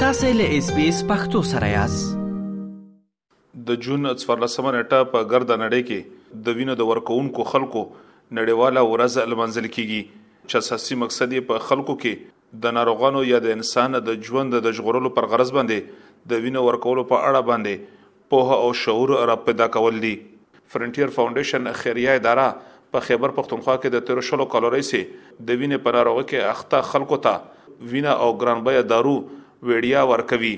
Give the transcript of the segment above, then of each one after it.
تاسو له اس بي اس پختو سره یاست د جون 14 نیټه په ګرد نړۍ کې د وینو د ورکوونکو خلکو نړیواله ورځ لمانځل کیږي چې اساسي مقصد یې په خلکو کې د ناروغانو یا د انسان د ژوند د ژغورلو پر غرض باندې د وینو ورکولو په اړه باندې پوهه او شعور راپیدا کول دي. فرنټیر فاونډیشن خیریه اداره په خیبر پښتونخوا کې د تېرو شلو کالو راهیسې د وینې په ناروغۍ کې اخته خلکو ته وینه او ګران بیه دارو وړیا ورکوي.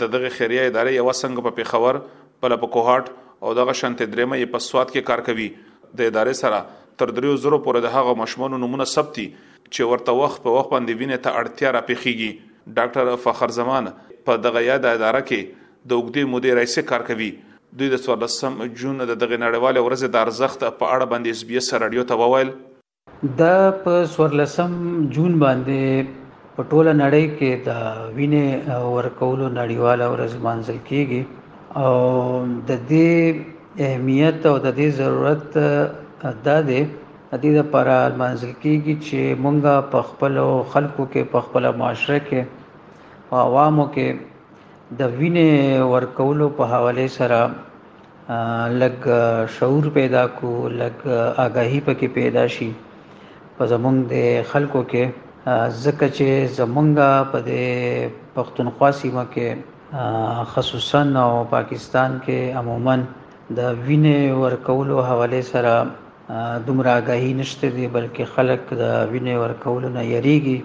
د دغې خیریه ادارې یوه څنګ په پېښور، بله په کوهاټ او دغه شانتې درېیمه یې په سوات کې کار کوي. د ادارې سره تر دریو زرو پورې د هغو ماشومانو نومونه ثبت دي چې ورته وخت په وخت باندې وینې ته اړتیا راپېښېږي. ډاکټر فخرزمان په دغه یاده اداره کې د اوږدې مودې راهیسې کار کوي. دوی د څوارلسم جون د دغې نړیوالې ورځې د ارزښت په اړه باندې اس بي اس راډیو ته وویل. ده په څوارلسم جون باندې په ټوله نړۍ کې د وینې ورکولو نړیواله ورځ لمانځل کېږي او د دې اهمیت او د دې ضرورت دا دی د دې لپاره لمانځل کېږي چې مونږ په خپلو خلکو کې په خپله معاشره کې په عوامو کې د وینې ورکولو په حواله سره لګ شعور پیدا کو لګ آگاهی پکې پیدا شي په زمونږ د خلکو کې ځکه چې زمونږه په د پښتونخوا سیمه کې خصوصا او پاکستان کې عموما د وینې ورکولو حواله سره دومره آگاهی نشته دی بلکې خلک د وینې ورکولو نه یریږي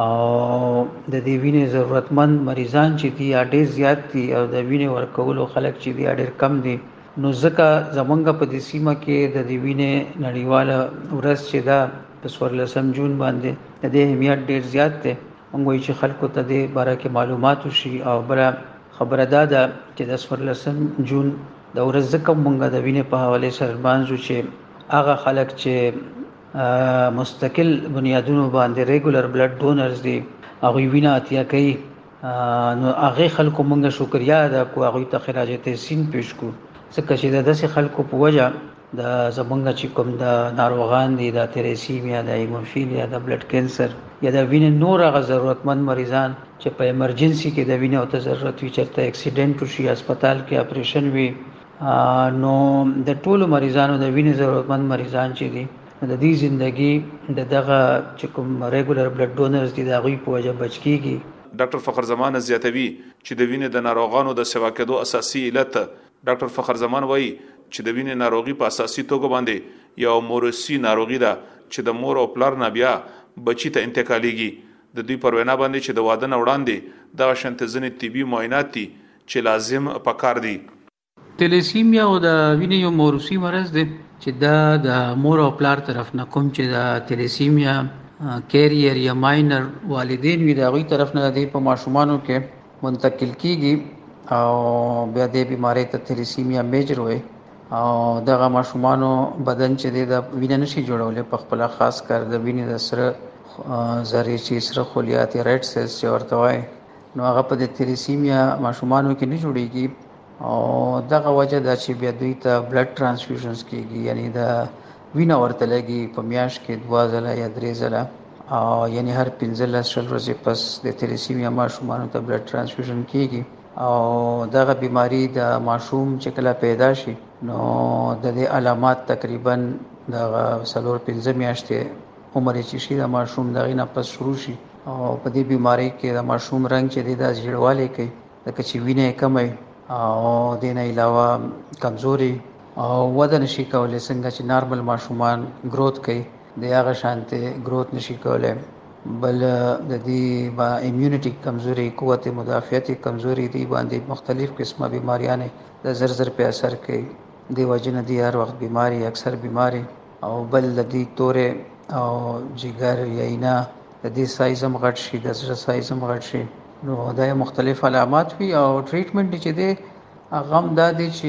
او د دې وینې ضرورتمند مریضان چې دي ډېر زیات دي او د وینې ورکولو خلک چې دي ډېر کم دي نو ځکه زمونږ په دې سیمه کې د دې وینې نړیواله ورځ چې ده په څوارلسم جون باندې د دې اهمیت ډېر زیات دی موږ وایو چې خلکو ته دې باره کې معلومات وشي او بله خبره دا ده چې د څوارلسم جون د ورځ ځکه مونږ د وینې په حواله سره لمانځو چې هغه خلک چې مستقل بنیادونو باندې ریګولر بلډ ډونرز دي هغه وینا اتیا کوي نو هغه خلکو مونږه شکریا ادا کو هغه ته خراج تحسین پیش کو ځکه چې د داسې خلکو په وجه د زمونږ چې کوم د ناروغان دي د تریسیمیا د هیموفیلیا د بلډ کینسر یا د وینې نور هغه ضرورتمند مریضان چې په ایمرجنسي کې د وینې او ته ضرورت وي چېرته اکسیډنټ وشي هسپتال کې اپریشن وي نو د ټولو مریضانو د وینې ضرورتمند مریضان چې دي د دې زندگی د دغه چې کوم ریګولر بلډ ډونرز دي د غوي په وجه بچ کیږي ډاکټر فخر زمان زیاتوي چې د وینې د ناروغانو د سوا کېدو اساسي علت ډاکټر فخر زمان وایي چې د وینې ناروغي په اساسي توګه باندې یو مورثي ناروغي ده چې د مور او پلار نه بیا بچی ته انتقالیږي د دوی پر وینا باندې چې د واده نه وړاندې دغه شانتې ځینې طبي معاینات دي چې لازم پکار دي. تلېسیمیا او د وینې یو موروثي مرض دی چې دا د مور او پلار طرف نه کوم چې د تلېسیمیا کیریئر یا ماینر والدین وي د هغوی طرف نه د دې په ماشومانو کې منتقل کیږي او بیا دې بیمارۍ ته تلېسیمیا میجر وایي او دغه ماشومانو بدن چې دی د وینه نشي جوړولی په خپله خاص کر د وینې د سره ذرې چې سره خلیات یا ریډ سیلز چې ورته وایي نو هغه په د تریسیمیا ماشومانو کې نه جوړیږي او دغه وجه دا چې بیا دوی ته بلډ ترانسفیوژنز کیږي یعنی د وینه ورته لګي په میاش کې دوا ځله یا درې ځله او یعنی هر 15 شل ورځې پس د تریسیمیا ماشومانو ته بلډ ترانسفیوژن کیږي او دغه بیماری د ماشوم چې کله پیدا شي نو د دې علامات تقریبا د سلور 15 میاشتې عمر چې شي د ماشوم دغه نه پس شروع شي او په دې بیماری کې د ماشوم رنګ چې دی دا زیړوالی کوي ځکه چې وینه یې کمه وي او دې نه علاوه کمزوري او وده نشي کولی څنګه چې نارمل ماشومان ګروت کوي د هغه شانته ګروت نشي کولی بل د دې با امیونټي کمزوري قوت مدافعت کمزوري دی باندې مختلف قسمه بیماریاں د زر زر په اثر کوي دی وجنه دی هر وخت بیماری اکثر بیماری او بل د دې تورې او جګر یینا د دې سایز هم غټ شي د زړه سایز هم غټ شي نو دا مختلف علامات وي او ټریټمنټ چې دی هغه هم دا دی چې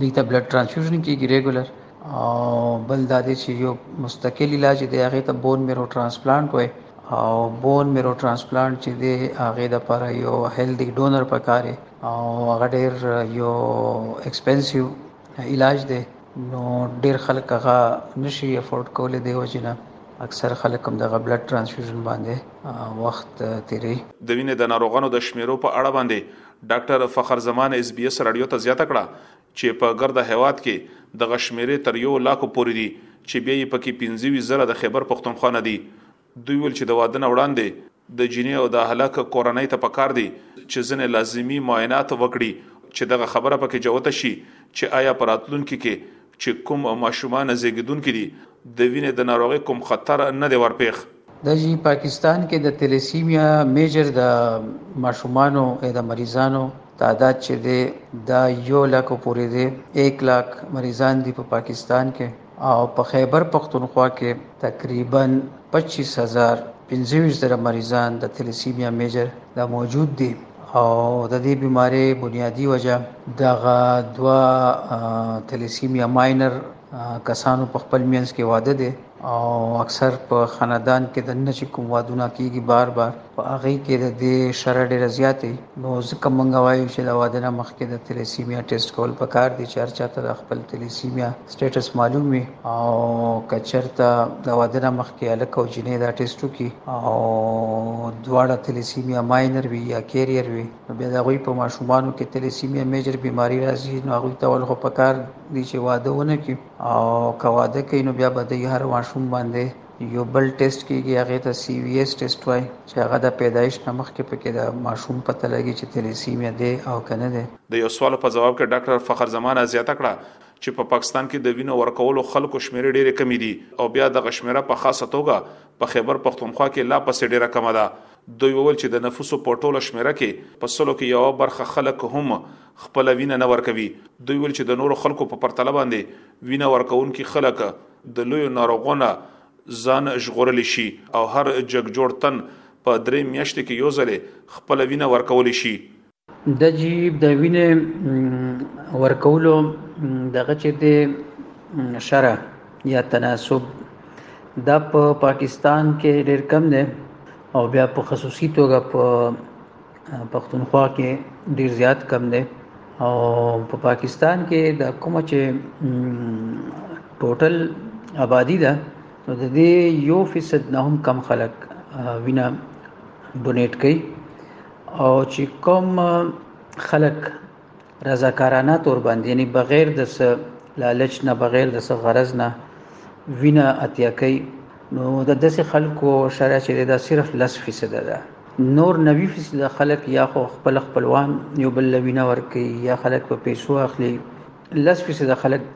دې ته بلډ ترانسفیوژن کېږي ریګولر او بل دا دی چې یو مستقل علاج دی هغه ته بون میرو ترانسپلانټ وای او بون میرو ترانسپلانټ چې دی هغه د پر یو هیلدی ډونر پکاره او هغه ډیر یو ایکسپنسیو علاج دی نو ډیر خلک هغه نشي افورد کولای دی وجنه اکثر خلک هم دغه بلډ ترانسفیوژن باندې وخت تیری د وینې د ناروغانو د شمیرو په اړه باندې ډاکټر فخر زمان ایس بي ایس راډیو ته زیاته کړه چې په ګرده هیواد کې دغه شمیرې تر یو لاکو پورې دي چې بیا یې پکې پنځه ویشت زره د خیبر پښتونخوا نه دي دوی ویل چې د واده نه وړاندې د جینې او د هلک کورنۍ ته پکار دي چې ځینې لازمي معاینات وکړي چې دغه خبره پکې جوته شي چې ایا په راتلونکي کې چې کوم ماشومان زیږیدونکي دي د وینې د ناروغۍ کوم خطر نه دی ورپېښ. د جی پاکستان کې د تلیسیمیا میجر د ماشومانو ای د مریضانو تعداد چې دی دا یو لک پورې دی ایک لک مریضان دي په پاکستان کې. او په خیبر پښتونخوا کې تقریبا 25025 مریضان د تلیسیمیا میجر د موجود دي او د دې بيمارۍ بنیادی وجه دغه دوا تلیسیمیا ماینر کسانو په خپل مینس کې واده دي او اکثر په خاندان کې د نشي کوم وادونه کیږي بار بار په هغه کې د دې شرح ډېره زیاتې نو ځکه مونږ وایو چې د واده نه مخکې د تلیسیمیا ټیسټ کول پکار دي چې هر چاته د خپل تلیسیمیا سټیټس معلوم وي او کچرته د واده نه مخکې الک او جنې دا ټیسټ وکړي او دواړه تلیسیمیا ماینر وي یا کیریئر وي نو بیا د هغوی په ماشومانو کې تلیسیمیا میجر بیماری راځي نو هغوی ته ول خو پکار دي چې واده ونه کړي او که واده کوي نو بیا به د هر ماشوم باندې یو بل ټیسټ کیږي هغه ته سی وی ایس ټیسټ وای چې هغه د پیدایش نه مخکې پکې د ماشوم پته لګي چې تلیسیمیا دی او کنه دی. د یو سوال په ځواب کې ډاکټر فخر زمان زیاته کړه چې په پاکستان کې د وینو ورکولو خلکو شمیرې ډیرې کمې دي او بیا دغه شمیره په خاصه توګه په خیبر پښتونخوا کې لا پسې ډیره کمه ده دوی وویل چې د نفوسو په ټوله شمیره کې په سلو کې یوه برخه خلک هم خپله وینه نه ورکوي دوی وویل چې د نورو خلکو په پرتله باندې وینه ورکونکي خلک د لویو ناروغو نه ځان ژغورلی شي او هر جګ جوړ تن په درې میاشتې کې یو ځلې خپله وینه ورکولی شي. د جي د وینې ورکولو دغه چې د شرح یا تناسب دا په پاکستان کې ډېر کم دی او بیا په خصوصي توګه په پښتونخوا کې ډیر زیات کم دی او په پاکستان کې د کومه چې ټوټل آبادی ده نو د دې یو فیصد نه هم کم خلک وینا ډونیټ کوي او چې کوم خلک رضاکارانه توربند یعنی بغیر د څه لالچ نه بغیر د څه غرض نه وینه اتیا کوي نو د داسې خلکو شرع چې دا صرف لس فیصد ده نور 90 فیصد خلک یا خو خپل خپلوان یو بل لوینه ورکي یا خلک په پیسو اخلي لس فیصد خلک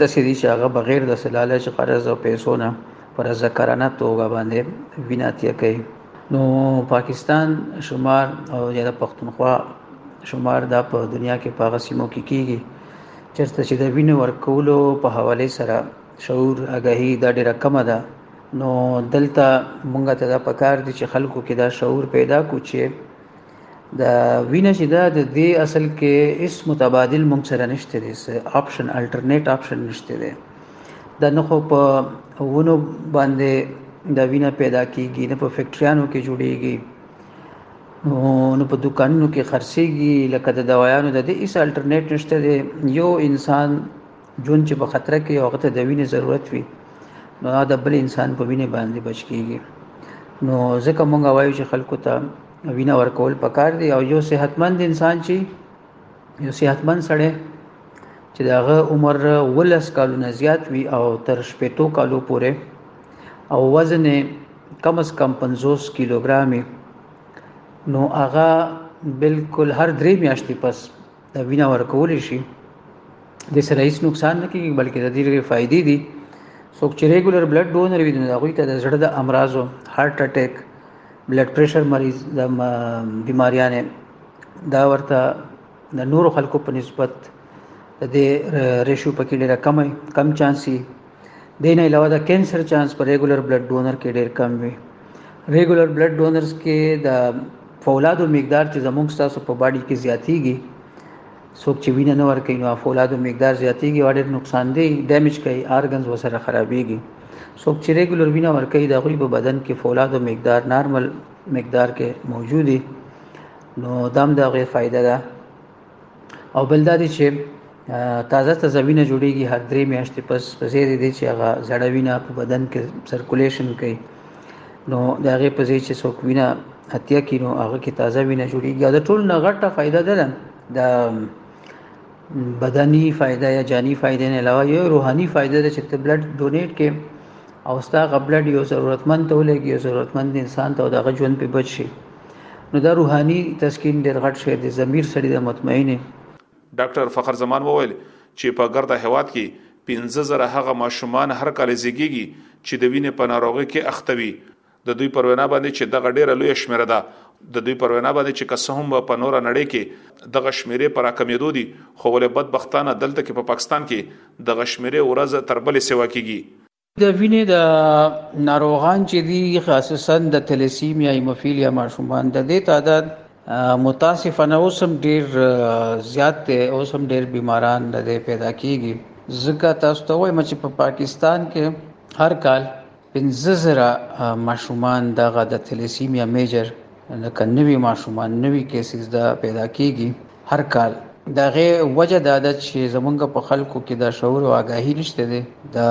د سری چې هغه بغیر د سلاله چې قرض او پیسو نه پر ذکرانه توګه باندې وینا تیا کوي نو پاکستان شمار او یا د پښتونخوا شمار دا په دنیا کې پاغه سیمو کې کیږي چرته چې د وینو ورکولو په حواله سره شعور اگاهی دا ډیره کمه ده نو دلته مونږ ته دا پکار دي چې خلکو کې دا شعور پیدا کو چې دا وینه چې دا د دې اصل کې اس متبادل مونږ سره نشته دي آپشن الټرنیټ آپشن نشته دي دا نه خو په ونو باندې دا وینه پیدا کیږي نه په فیکټریانو کې جوړیږي نو په دکانونو کې خرڅيږي لکه د دوايانو د دې اس الټرنیټ نشته دی یو انسان جون چې په خطر کې او غته د وینې ضرورت وي نو دا بل انسان په وینې باندې بچ کیږي نو ځکه مونږ وایو چې خلکو ته وینا ورکول پکار دی او یو صحتمند انسان چې یو صحتمند سړی چې دغه عمر ولس کالونه زیات وي او تر شپېتو کالو پورې او وزن کم از کم 50 کیلوګرامي نو هغه بالکل هر درې میاشتې پس دا وینا ورکول شي د سره هیڅ نقصان نه کیږي بلکې د دې لري فائدې دي څوک چې ریګولر بلډ ډونر وي نو هغه ته د زړه د امراضو هارت اٹیک بلډ پریشر مریض د بیماریانه دا ورته د نورو خلکو په نسبت د دې ریشو پکې ډیره کمه کم چانسي دین علاوه د کینسر چانس په ریګولر بلډ ډونر کې ډیر کم وي ریګولر بلډ ډونرز کې د فولادو مقدار چې زموږ تاسو په باډي کې زیاتیږي څوک چې وینه نه ورکوي نو فولادو مقدار زیاتیږي او ډېر نقصان دی ډیمیج کوي ارګنز وسره خرابېږي څوک چې ریګولر وینه ورکوي د غوی په بدن کې فولادو مقدار نارمل مقدار کې موجودي نو دام دا غي فائدہ ده او بل دا دی چې تازه تازه وینه جوړیږي هر درې میاشتې پس په زیر دی چې هغه زړه وینه په بدن کې سرکولیشن کوي نو د هغې په ځای چې څوک وینه هتیا کړي نو هغه کې تازه وینه جوړیږي دا ټول نه غټه فایده ده د بدني فایده یا جانی فایده نه علاوه یو روحاني فایده ده چې ته بلډ ډونیټ کې او ستا غبلډ یو ضرورتمند ته ولګي یو ضرورتمند انسان ته دغه ژوند په بچ شي نو دا روحاني تسکین ډیر غټ شی دی ضمیر سړی د مطمئنه ډاکټر فخر زمان وویل چې په ګرده هواد کې 15000 هغه ماشومان هر کال زیږیږي چې د وینې په ناروغي کې اخته وي د دوی پر وینا باندې چې دغه ډیره لوی شمیره ده د دوی پر وینا باندې چې کسه هم په نور نړۍ کې د غشمیره پر کمیدو دي خو ولې بدبختانه دلته کې په پاکستان کې د غشمیره ورځ تر بلې سیوا کیږي د وینې د ناروغان چې دي خاصه د تلیسیمیا هیموفیلیا ماشومان د دې تعداد متاسفانه اوس هم ډیر زیات دی اوس هم ډیر بیماران د دې پیدا کیږي ځکه تاسو ته وایم چې په پاکستان کې هر کال 15000 ماشومان دغه د تلیسیمیا میجر لکه نوي ماشومان نوي کیسز دا پیدا کیږي هر کال دا غي وجه دا ده چې زمونږ په خلکو کې دا شعور او آگاهي نشته دي دا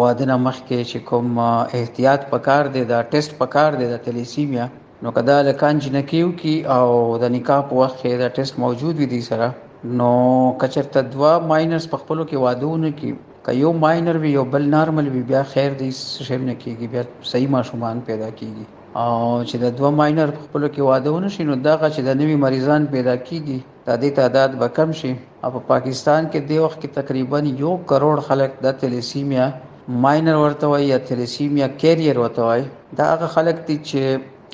واده نه مخکې چې کوم احتیاط پکار دی دا ټیسټ پکار دی د تلیسیمیا نو کدا لکان جنکیو کی او د نکاح په وخت کې دا ټیسټ موجود وي دی سره نو کچرته دوا ماینرز په خپلو کې وادهونه کی که یو ماینر وي یو بل نارمل وي بیا خیر دی شیم نه کیږي بیا صحیح ماشومان پیدا کیږي او چې د دوه ماینر په خپل کې واده ونه شي نو دغه چې د نوي مریضان پیدا کیږي د دې تعداد به کم شي او په پاکستان کې د وخت کې تقریبا یو کروڑ خلک د تلیسیمیا ماینر ورته وایي یا تلیسیمیا کیریئر ورته وایي دا هغه خلک دي چې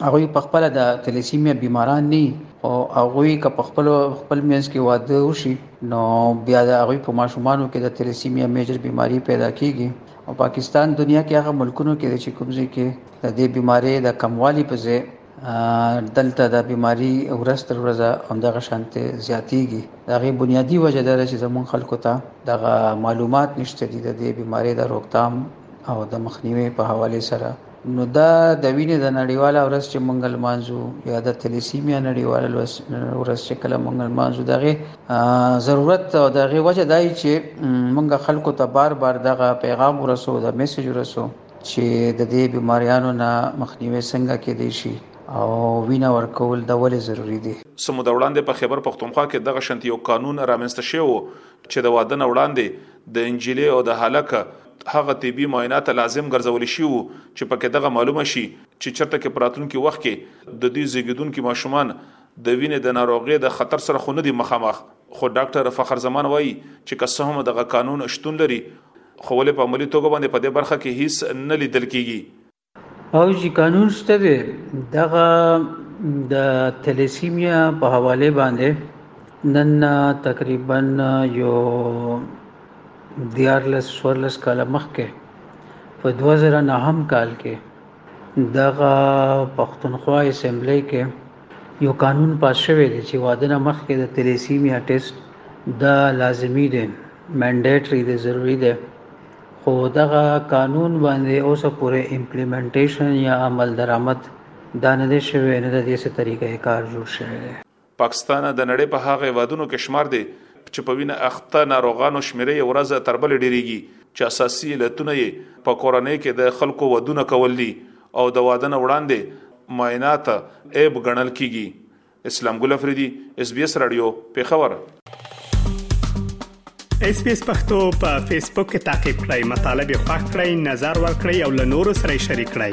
هغه په خپل د تلیسیمیا بیماران نه او هغه که په خپل خپل مینس کې واده وشي نو بیا د هغه په ماشومانو کې د تلیسیمیا میجر بیماری پیدا کیږي او پاکستان دنیا کې هغه ملکونو کې چې کومځي کې د دې بیماری د کموالي په ځای دلته د بیماری ورځ تر ورځه همدغه شانته زیاتیږي دا غي بنیادی وجه ده چې زمون خلکو ته دغه معلومات نشته دي د دې بیماری د روکتام او د مخنیوي په حواله سره نو دا د وینې د نړیواله ورځ چې مونږ لمانځو یا د تلیسیمیا نړیواله ورځ چې کله مونږ لمانځو دغه ضرورت او دغه وجه دای چې مونږ خلکو ته بار بار دغه پیغام ورسو د میسج ورسو چې د دې بیماریانو نه مخنیوي څنګه کېدای شي او وینه ورکول د ولې ضروري دي. څه موده وړاندې په خېبر پښتونخوا کې دغه شانتې یو قانون رامنځته شوی و چې د واده نه وړاندې د نجلۍ او د هلک هغه طبي معاینات لازم ګرځول شوي وو چې پکې دغه معلومه شي چې چرته کې په راتلونکي وخت کې د دوی زېږېدونکي ماشومان د وینې د ناروغۍ د خطر سره خو نه دي مخامخ، خو ډاکټر فخر زمان وايي چې که څه هم دغه قانون شتون لري، خو ولې په عملي توګه باندې په دې برخه کې هیڅ نه لیدل کیږي. او چې قانون شته دی، دغه د تلېسیمیا په حوالې باندې نن نه تقریباً یو دیارلس څوارلس کاله مخکې په دوه زره نهم کال کې دغه پښتونخوا اسمبلی کې یو قانون پاس شوی دی چې واده نه مخکې د تلیسیمیا ټیسټ دا لازمی دی منډیټری دی ضروری دی خو دغه قانون باندې اوس پورې امپلیمنټیشن یا عمل درآمد دا نه دی شوی نه د دې څه طریقه کار جوړ شوی دی پاکستان د نړۍ په هغه هېوادونو کې شمار دی چې په وینه اخته ناروغانو شمیره یې ورځ تر بلې ډیریږي چې اساسي علتونه یې په کورنۍ کې د خلکو ودونه کول دي او د واده نه وړاندې معاینات ایب ګڼل کیږي اسلام ګل افریدي اس بي اس رادیو پیښور اس بي اس پختو په فیسبوک کې تا کې پلی مطلب یو فاک کړئ نظر ور کړئ او له نورو سره شریک کړئ